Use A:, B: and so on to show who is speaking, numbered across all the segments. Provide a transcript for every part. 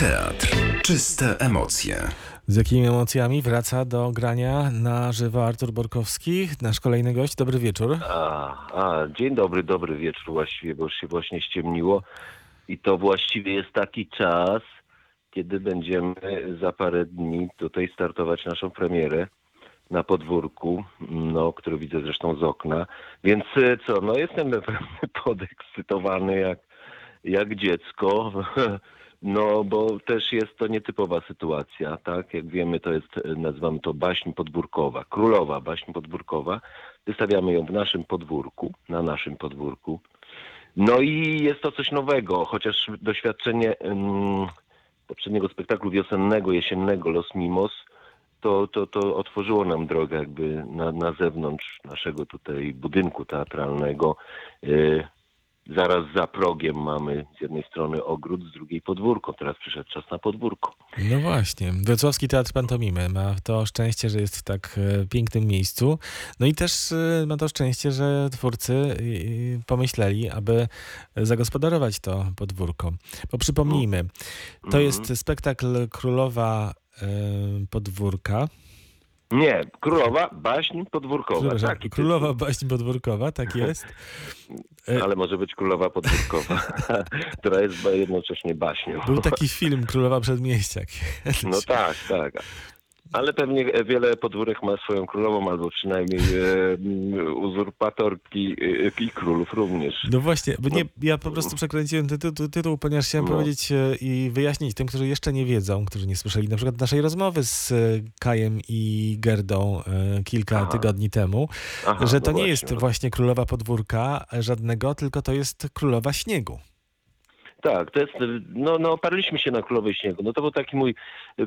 A: Teatr. Czyste emocje.
B: Z jakimi emocjami wraca do grania na żywo Artur Borkowski, nasz kolejny gość. Dobry wieczór.
C: A, a, dzień dobry, dobry wieczór właściwie, bo już się właśnie ściemniło. I to właściwie jest taki czas, kiedy będziemy za parę dni tutaj startować naszą premierę na podwórku, no, który widzę zresztą z okna. Więc e, co, no jestem podekscytowany jak, jak dziecko. No, bo też jest to nietypowa sytuacja, tak? Jak wiemy, to jest, e, nazywamy to baśń podwórkowa, królowa baśń podwórkowa. Wystawiamy ją w naszym podwórku, na naszym podwórku. No i jest to coś nowego, chociaż doświadczenie poprzedniego spektaklu wiosennego, jesiennego Los Mimos, to, to, to otworzyło nam drogę jakby na, na zewnątrz naszego tutaj budynku teatralnego. Yy, zaraz za progiem mamy z jednej strony ogród, z drugiej podwórko. Teraz przyszedł czas na podwórko.
B: No właśnie. Wrocławski Teatr Pantomimy ma to szczęście, że jest w tak e, pięknym miejscu. No i też e, ma to szczęście, że twórcy e, pomyśleli, aby zagospodarować to podwórko. Bo przypomnijmy, to jest spektakl Królowa Podwórka.
C: Nie, królowa baśń podwórkowa.
B: Królowa,
C: taki
B: Królowa Baśń Podwórkowa, tak jest.
C: tytuł. Ale może być królowa podwórkowa, która jest jednocześnie baśnią.
B: Był taki film Królowa Przedmieściak.
C: No tak, tak. Ale pewnie wiele podwórek ma swoją królową, albo przynajmniej e, m, uzurpatorki e, i królów również.
B: No właśnie, bo nie, ja po prostu przekręciłem ty, ty, tytuł, ponieważ chciałem
C: No.
B: powiedzieć e, i wyjaśnić tym, którzy jeszcze nie wiedzą, którzy nie słyszeli na przykład naszej rozmowy z e, Kajem i Gerdą e, kilka
C: Aha.
B: tygodni temu,
C: Aha,
B: że
C: no
B: to nie
C: właśnie,
B: jest
C: no.
B: właśnie królowa podwórka e, żadnego, tylko to jest królowa śniegu.
C: Tak, to jest, no, no oparliśmy się na Królowej Śniegu. No to był taki mój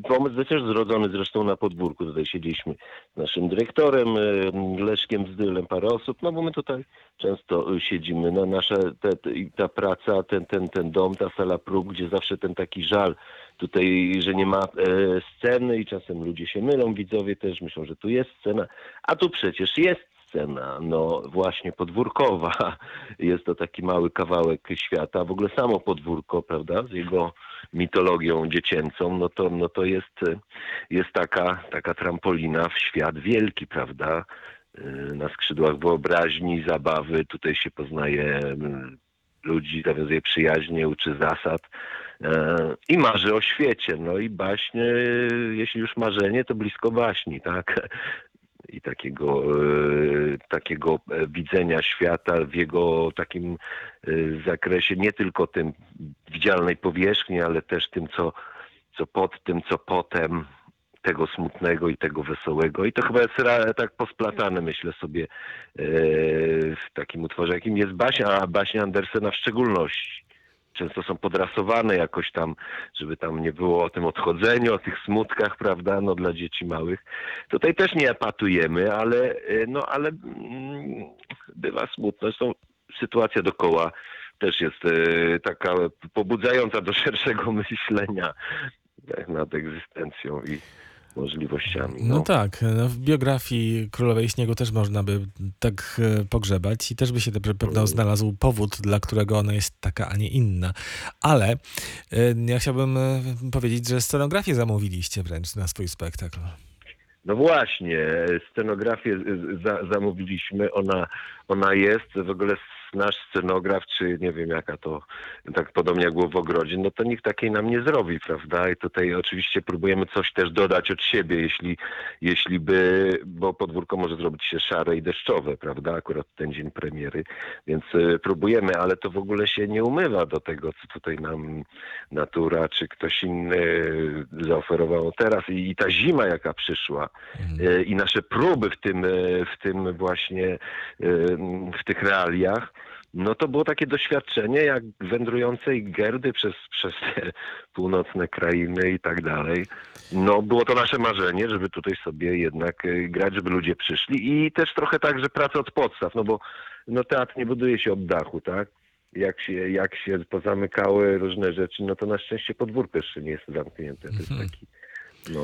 C: pomysł, też zrodzony zresztą na podwórku. Tutaj siedzieliśmy z naszym dyrektorem, e, Leszkiem Zdylem, parę osób, no bo my tutaj często e, siedzimy. No, nasza te, ta praca, ten, ten, ten dom, ta sala prób, gdzie zawsze ten taki żal tutaj, że nie ma e, sceny i czasem ludzie się mylą, widzowie też myślą, że tu jest scena, a tu przecież jest scena, no właśnie podwórkowa. Jest to taki mały kawałek świata. W ogóle samo podwórko, prawda, z jego mitologią dziecięcą, no to, no to jest, jest taka, taka trampolina w świat wielki, prawda, Yy, na skrzydłach wyobraźni, zabawy. Tutaj się poznaje mm, ludzi, nawiązuje przyjaźnie, uczy zasad e, i marzy o świecie. No i baśnie, jeśli już marzenie, to blisko baśni, tak? I takiego, e, takiego e, widzenia świata w jego takim e, zakresie, nie tylko tym widzialnej powierzchni, ale też tym, co, co pod tym, co potem, tego smutnego i tego wesołego. I to chyba jest tak posplatane, myślę sobie, w takim utworze, jakim jest baśń, a baśnie Andersena w szczególności często są podrasowane jakoś tam, żeby tam nie było o tym odchodzeniu, o tych smutkach, prawda, no dla dzieci małych. Tutaj też nie epatujemy, ale, e, no, ale mm, bywa smutno. Zresztą sytuacja dokoła też jest e, taka pobudzająca do szerszego myślenia nad egzystencją i możliwościami.
B: No tak, no w biografii Królowej Śniegu też można by tak e, pogrzebać i też by się na pewno znalazł powód, dla którego ona jest taka, a nie inna. Ale e, ja chciałbym e, powiedzieć, że scenografię zamówiliście wręcz na swój spektakl.
C: No właśnie, scenografię zamówiliśmy, ona, ona jest, w ogóle nasz scenograf, czy nie wiem jaka to, tak podobnie jak było w ogrodzie, no to nikt takiej nam nie zrobi, prawda? I tutaj oczywiście próbujemy coś też dodać od siebie, jeśli, jeśli by, bo podwórko może zrobić się szare i deszczowe, prawda? Akurat ten dzień premiery, więc y, próbujemy, ale to w ogóle się nie umywa do tego, co tutaj nam natura, czy ktoś inny zaoferował teraz i, i ta zima, jaka przyszła, e, i nasze próby w tym, e, w tym właśnie, e, w tych realiach, no to było takie doświadczenie jak wędrującej Gerdy przez, przez te północne krainy i tak dalej. No było to nasze marzenie, żeby tutaj sobie jednak e, grać, żeby ludzie przyszli i też trochę tak, że praca od podstaw, no bo no teatr nie buduje się od dachu, tak? Jak się, jak się pozamykały różne rzeczy, no to na szczęście podwórko jeszcze nie jest zamknięte. To jest taki, no...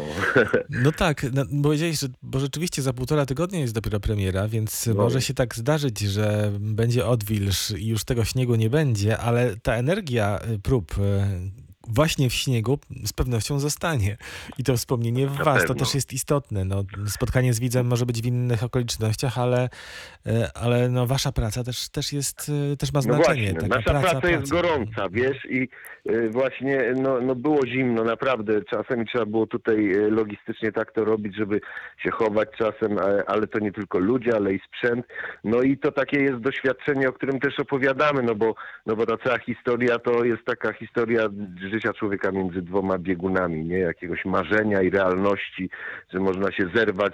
B: No tak, no, powiedziałeś, że bo rzeczywiście za półtora tygodnia jest dopiero premiera, więc
C: No.
B: może się tak zdarzyć, że będzie odwilż i już tego śniegu nie będzie, ale ta energia y, prób y, właśnie w śniegu z pewnością zostanie. I to wspomnienie w was, to też jest istotne. No, spotkanie z widzem może być w innych okolicznościach, ale, e, ale no, wasza praca też, też jest, e, też ma
C: No
B: znaczenie.
C: właśnie,
B: Taka
C: nasza praca, jest
B: praca.
C: gorąca, wiesz, i y, właśnie no, no było zimno, naprawdę. Czasem trzeba było tutaj logistycznie tak to robić, żeby się chować czasem, ale, ale to nie tylko ludzie, ale i sprzęt. No i to takie jest doświadczenie, o którym też opowiadamy, no bo, no bo ta cała historia to jest taka historia życia człowieka między dwoma biegunami, nie? Jakiegoś marzenia i realności, że można się zerwać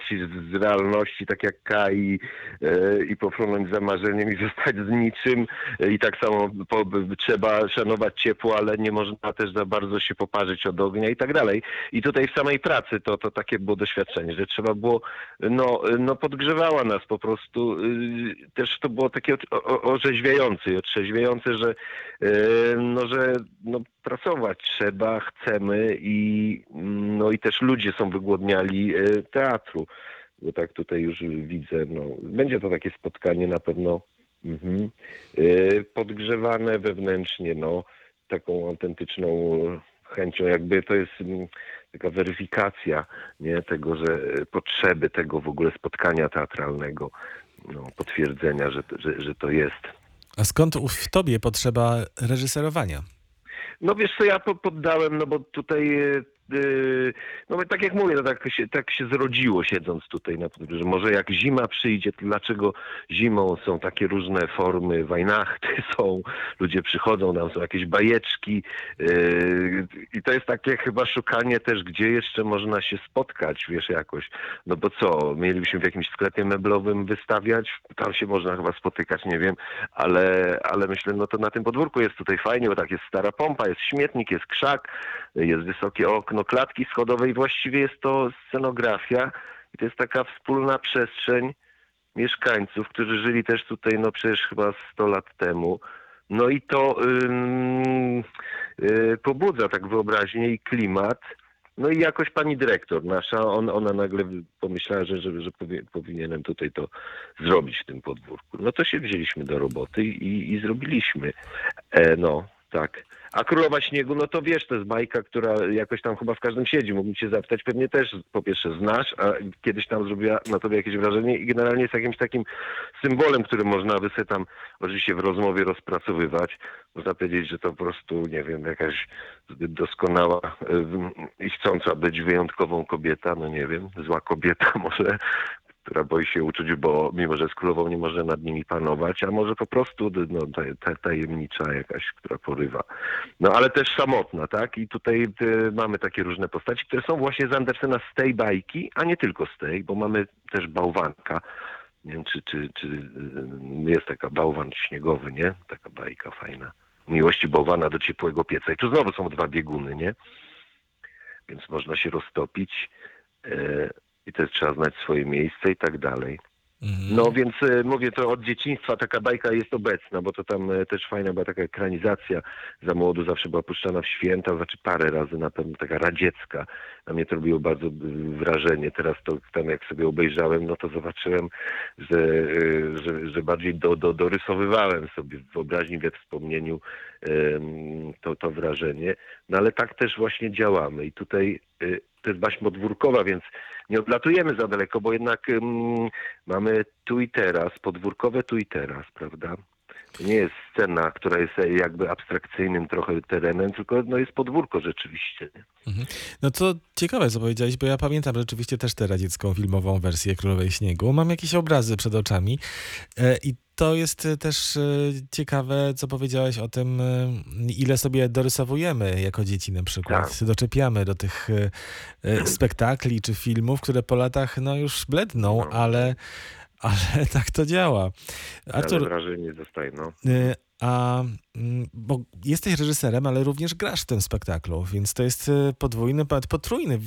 C: z, realności, tak jak Kai e, i pofrunąć za marzeniem i zostać z niczym. E, I tak samo po, trzeba szanować ciepło, ale nie można też za bardzo się poparzyć od ognia i tak dalej. I tutaj w samej pracy to, to takie było doświadczenie, że trzeba było, no, no podgrzewała nas po prostu. y, Też to było takie orzeźwiające otrzeźwiające, że, e, no, że no, pracować trzeba, chcemy i, no, i też ludzie są wygłodniali e, teatru bo tak tutaj już widzę, no, będzie to takie spotkanie na pewno mhm, y, podgrzewane wewnętrznie, no, taką autentyczną chęcią, jakby to jest mm, taka weryfikacja, nie, tego, że potrzeby tego w ogóle spotkania teatralnego, no, potwierdzenia, że, że, że to jest.
B: A skąd w tobie potrzeba reżyserowania?
C: No wiesz co, ja po- poddałem, no bo tutaj, e, no bo tak jak mówię, no tak się, tak się zrodziło siedząc tutaj na podwórzu, że może jak zima przyjdzie, to dlaczego zimą są takie różne formy, wajnachty są, ludzie przychodzą, tam są jakieś bajeczki e, i to jest takie chyba szukanie też, gdzie jeszcze można się spotkać, wiesz, jakoś. No bo co, mielibyśmy w jakimś sklepie meblowym wystawiać, tam się można chyba spotykać, nie wiem, ale, ale myślę, no to na tym podwórku jest tutaj fajnie, bo tak jest stara pompa, jest śmietnik, jest krzak, jest wysokie okno klatki schodowej, właściwie jest to scenografia i to jest taka wspólna przestrzeń mieszkańców, którzy żyli też tutaj, no przecież chyba 100 lat temu. No i to ym, y, pobudza tak wyobraźnię i klimat. No i jakoś pani dyrektor nasza, on, ona nagle pomyślała, że, że, że powinienem tutaj to zrobić w tym podwórku. No to się wzięliśmy do roboty i, i zrobiliśmy. E, no, tak. A Królowa Śniegu, no to wiesz, to jest bajka, która jakoś tam chyba w każdym siedzi. Mógłbym cię zapytać, pewnie też po pierwsze znasz, a kiedyś tam zrobiła na tobie jakieś wrażenie i generalnie jest jakimś takim symbolem, który można sobie tam oczywiście w rozmowie rozpracowywać. Można powiedzieć, że to po prostu, nie wiem, jakaś zbyt doskonała i chcąca być wyjątkową kobieta, no nie wiem, zła kobieta może, która boi się uczuć, bo mimo, że z królową nie może nad nimi panować, a może po prostu no, ta, ta, tajemnicza jakaś, która porywa. No ale też samotna, tak? I tutaj y, mamy takie różne postaci, które są właśnie z Andersena z tej bajki, a nie tylko z tej, bo mamy też bałwanka. Nie wiem, czy, czy, czy y, jest taka bałwan śniegowy, nie? Taka bajka fajna. Miłości bałwana do ciepłego pieca. I tu znowu są dwa bieguny, nie? Więc można się roztopić. I też trzeba znać swoje miejsce i tak dalej.
B: Mhm.
C: No więc e, mówię to od dzieciństwa taka bajka jest obecna, bo to tam e, też fajna była taka ekranizacja za młodu, zawsze była puszczana w święta, znaczy parę razy na pewno taka radziecka. Na mnie to robiło bardzo e, wrażenie. Teraz to tam jak sobie obejrzałem, no to zobaczyłem, że, że, że bardziej do, do, dorysowywałem sobie w wyobraźni, we wspomnieniu to, to wrażenie. No ale tak też właśnie działamy i tutaj to jest baśń podwórkowa, więc nie odlatujemy za daleko, bo jednak mamy tu i teraz, podwórkowe tu i teraz, prawda? To nie jest scena, która jest jakby abstrakcyjnym trochę terenem, tylko no jest podwórko rzeczywiście. nie?
B: No to ciekawe, co powiedziałeś, bo ja pamiętam rzeczywiście też tę radziecką filmową wersję Królowej Śniegu. Mam jakieś obrazy przed oczami e, i to jest e, też e, ciekawe, co powiedziałeś o tym, e, ile sobie dorysowujemy jako dzieci na przykład.
C: Tak.
B: Doczepiamy do tych spektakli czy filmów, które po latach no już bledną,
C: No.
B: ale, ale tak to działa.
C: Ale
B: Artur,
C: wrażenie zostaje, no.
B: Y, A mm, bo jesteś reżyserem, ale również grasz w tym spektaklu, więc to jest y, podwójny, nawet potrójny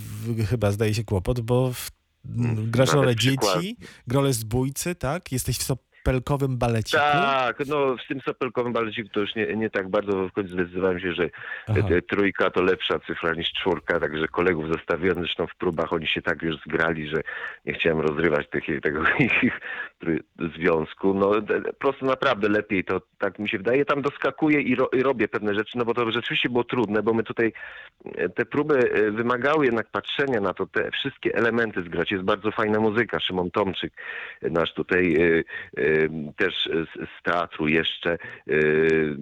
B: chyba zdaje się kłopot, bo w,
C: Mm,
B: grasz rolę dzieci, rolę zbójcy, tak? Jesteś w, so, sopelkowym baleciku?
C: Tak, no w tym sopelkowym baleciku to już nie, nie tak bardzo, bo w końcu zdecydowałem się, że
B: Aha.
C: trójka to lepsza cyfra niż czwórka, także kolegów zostawiłem, zresztą w próbach oni się tak już zgrali, że nie chciałem rozrywać tych, tego ich, ich związku. No po prostu naprawdę lepiej to, tak mi się wydaje. Tam doskakuję i, ro, i robię pewne rzeczy, no bo to rzeczywiście było trudne, bo my tutaj e, te próby e, wymagały jednak patrzenia na to, te wszystkie elementy zgrać. Jest bardzo fajna muzyka, Szymon Tomczyk, e, nasz tutaj też z, z teatru jeszcze,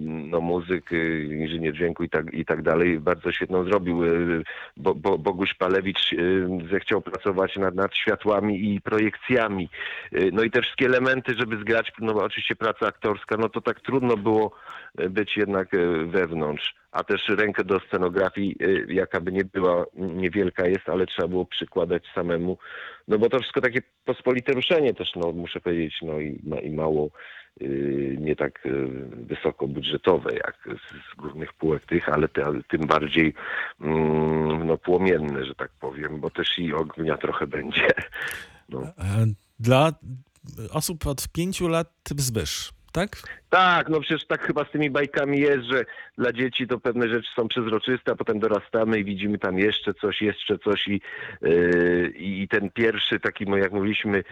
C: no muzyk, e, inżynier dźwięku i tak, i tak dalej, bardzo świetną zrobił. e, Bo, bo, Boguś Palewicz zechciał pracować nad, nad światłami i projekcjami. E, No i te wszystkie elementy, żeby zgrać, no oczywiście praca aktorska, no to tak trudno było być jednak wewnątrz. A też rękę do scenografii, e, jaka by nie była, niewielka jest, ale trzeba było przykładać samemu. No bo to wszystko takie pospolite ruszenie też, no muszę powiedzieć, no i, ma, i mało y, nie tak y, wysoko budżetowe jak z, z głównych półek tych, ale te, ale tym bardziej mm, no, płomienne, że tak powiem, bo też i ognia trochę będzie. No.
B: Dla osób od pięciu lat Zbysz, tak?
C: Tak, no przecież tak chyba z tymi bajkami jest, że dla dzieci to pewne rzeczy są przezroczyste, a potem dorastamy i widzimy tam jeszcze coś, jeszcze coś i, yy, i ten pierwszy taki, no jak mówiliśmy,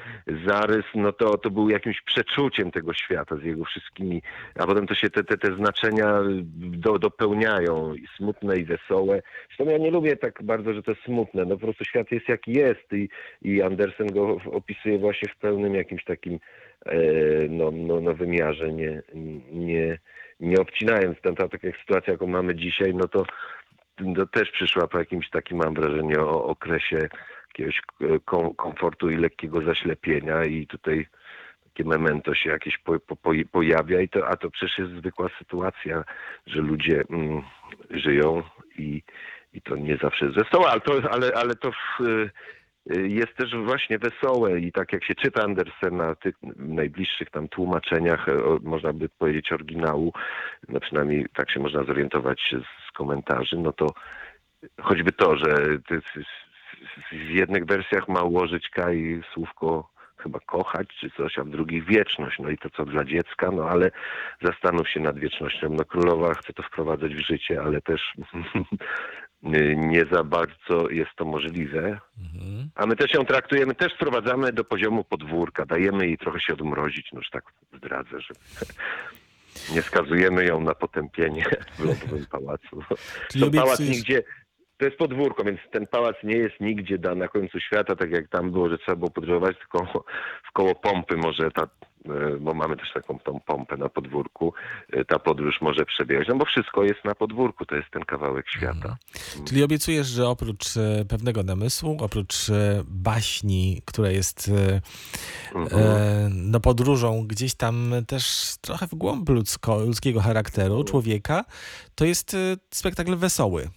C: zarys, no to, to był jakimś przeczuciem tego świata z jego wszystkimi, a potem to się te, te, te znaczenia do, dopełniają i smutne i wesołe. Zresztą ja nie lubię tak bardzo, że to jest smutne, no po prostu świat jest jaki jest i, i Andersen go opisuje właśnie w pełnym jakimś takim e, no, no, no wymiarze, nie, nie, nie obcinając. Tam ta taka sytuacja, jaką mamy dzisiaj, no to, to też przyszła po jakimś takim, mam wrażenie, o okresie jakiegoś kom, komfortu i lekkiego zaślepienia i tutaj takie memento się jakieś po, po, po, pojawia, i to, a to przecież jest zwykła sytuacja, że ludzie mm, żyją i, i to nie zawsze jest wesołe, ale to, ale, ale to w, y, jest też właśnie wesołe i tak jak się czyta Andersena w tych najbliższych tam tłumaczeniach, e, można by powiedzieć oryginału, no przynajmniej tak się można zorientować z- komentarzy, no to choćby to, że w jednych wersjach ma ułożyć Kai słówko chyba kochać czy coś, a w drugich wieczność. No i to co dla dziecka, no ale zastanów się nad wiecznością. No królowa chce to wprowadzać w życie, ale też nie za bardzo jest to możliwe.
B: Mhm.
C: A my też ją traktujemy, też sprowadzamy do poziomu podwórka, dajemy jej trochę się odmrozić, no już tak zdradzę, że nie skazujemy ją na potępienie w lodowym pałacu.
B: Czyli
C: To pałac
B: obiecujesz-
C: nigdzie, to jest podwórko, więc ten pałac nie jest nigdzie da na końcu świata, tak jak tam było, że trzeba było podróżować tylko w koło pompy może ta, bo mamy też taką tą pompę na podwórku, e, ta podróż może przebiegać, no bo wszystko jest na podwórku, to jest ten kawałek świata.
B: Czyli obiecujesz, że oprócz e, pewnego namysłu, oprócz e, baśni, która jest e,
C: Mhm.
B: e, no, podróżą gdzieś tam też trochę w głąb ludzko, ludzkiego charakteru człowieka, to jest e, spektakl wesoły.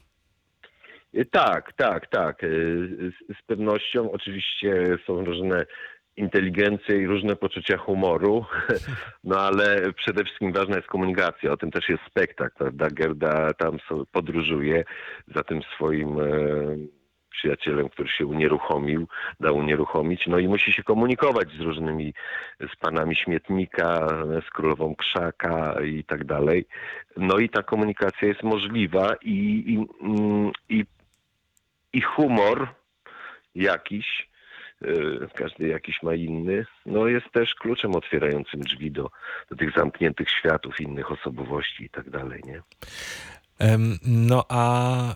C: Tak, tak, tak. Z, z pewnością oczywiście są różne inteligencje i różne poczucia humoru, no ale przede wszystkim ważna jest komunikacja. O tym też jest spektakl, prawda? Gerda tam podróżuje za tym swoim e, przyjacielem, który się unieruchomił, dał unieruchomić, no i musi się komunikować z różnymi, z panami śmietnika, z królową krzaka i tak dalej. No i ta komunikacja jest możliwa i, i, mm, i i humor jakiś, każdy jakiś ma inny, no jest też kluczem otwierającym drzwi do, do tych zamkniętych światów, innych osobowości i tak dalej, nie?
B: No a e,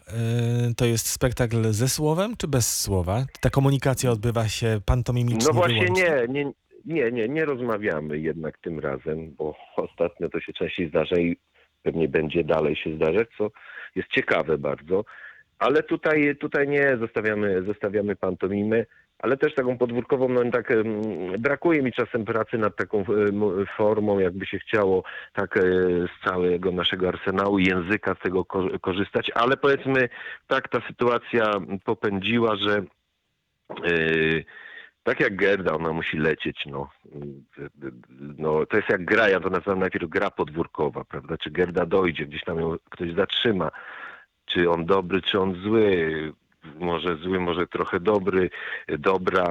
B: to jest spektakl ze słowem czy bez słowa? Ta komunikacja odbywa się pantomimicznie
C: No właśnie
B: wyłącznie?
C: nie, nie, nie, nie, nie rozmawiamy jednak tym razem, bo ostatnio to się częściej zdarza i pewnie będzie dalej się zdarzać, co jest ciekawe bardzo. Ale tutaj, tutaj nie, zostawiamy, zostawiamy pantomimę, ale też taką podwórkową, no tak brakuje mi czasem pracy nad taką em, formą, jakby się chciało tak e, z całego naszego arsenału języka z tego ko- korzystać, ale powiedzmy tak ta sytuacja popędziła, że e, tak jak Gerda, ona musi lecieć, no. no. To jest jak gra, ja to nazywam najpierw gra podwórkowa, prawda? Czy Gerda dojdzie, gdzieś tam ją ktoś zatrzyma. Czy on dobry, czy on zły. Może zły, może trochę dobry, dobra.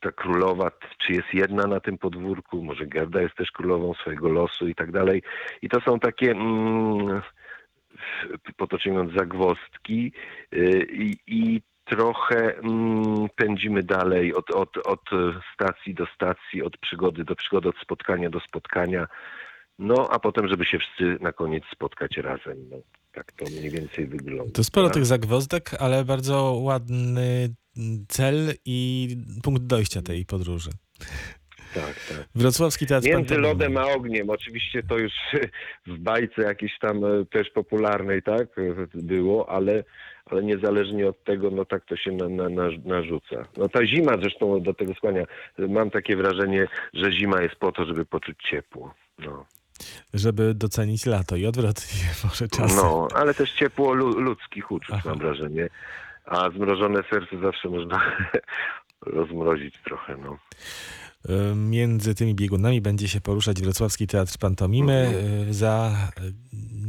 C: ta królowa, czy jest jedna na tym podwórku, może Gerda jest też królową swojego losu i tak dalej. I to są takie, mm, zagwozdki y, i, i trochę mm, pędzimy dalej od, od, od stacji do stacji, od przygody do przygody, od spotkania do spotkania. No, a potem, żeby się wszyscy na koniec spotkać razem. No, tak to mniej więcej wygląda.
B: To sporo tych zagwozdek, ale bardzo ładny cel i punkt dojścia tej podróży.
C: Tak, tak.
B: Wrocławski Teatr
C: Między
B: Pantomimy.
C: lodem a ogniem. Oczywiście to już w bajce jakiejś tam e, też popularnej, tak, e, było, ale, ale niezależnie od tego, no tak to się na, na, na, narzuca. No ta zima zresztą do tego skłania. Mam takie wrażenie, że zima jest po to, żeby poczuć ciepło. No,
B: Żeby docenić lato i odwrotnie może czasem.
C: no ale też ciepło lu, ludzkich uczuć,
B: Aha.
C: mam wrażenie. A zmrożone serce zawsze można rozmrozić trochę, no.
B: Y, Między tymi biegunami będzie się poruszać Wrocławski Teatr Pantomimy y, za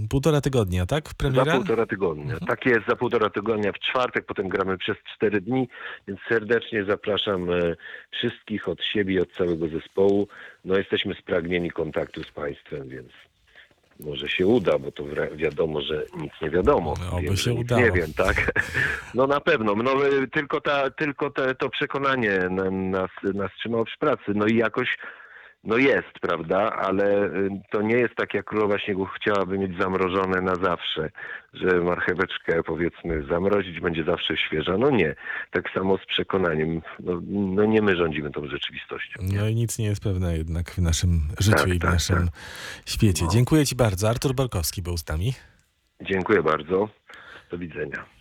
B: y, półtora tygodnia, tak? Premiera?
C: Za półtora tygodnia. Tak jest, za półtora tygodnia w czwartek, potem gramy przez cztery dni, więc serdecznie zapraszam e, wszystkich od siebie i od całego zespołu. No jesteśmy spragnieni kontaktu z Państwem, więc może się uda, bo to wiadomo, że nic nie wiadomo.
B: No,
C: Wiem,
B: się udało.
C: Nie wiem, tak? No na pewno. No, e, tylko ta, tylko te, to przekonanie na- nas, nas trzymało przy pracy. No i jakoś no jest, prawda, ale y, to nie jest tak, jak Królowa Śniegu chciałaby mieć zamrożone na zawsze, że marcheweczkę powiedzmy zamrozić będzie zawsze świeża. No nie. Tak samo z przekonaniem. No, no nie my rządzimy tą rzeczywistością. Nie?
B: No i nic nie jest pewne jednak w naszym życiu
C: Tak,
B: i w
C: tak,
B: naszym
C: tak.
B: świecie.
C: No.
B: Dziękuję Ci bardzo. Artur Borkowski był z nami.
C: Dziękuję bardzo. Do widzenia.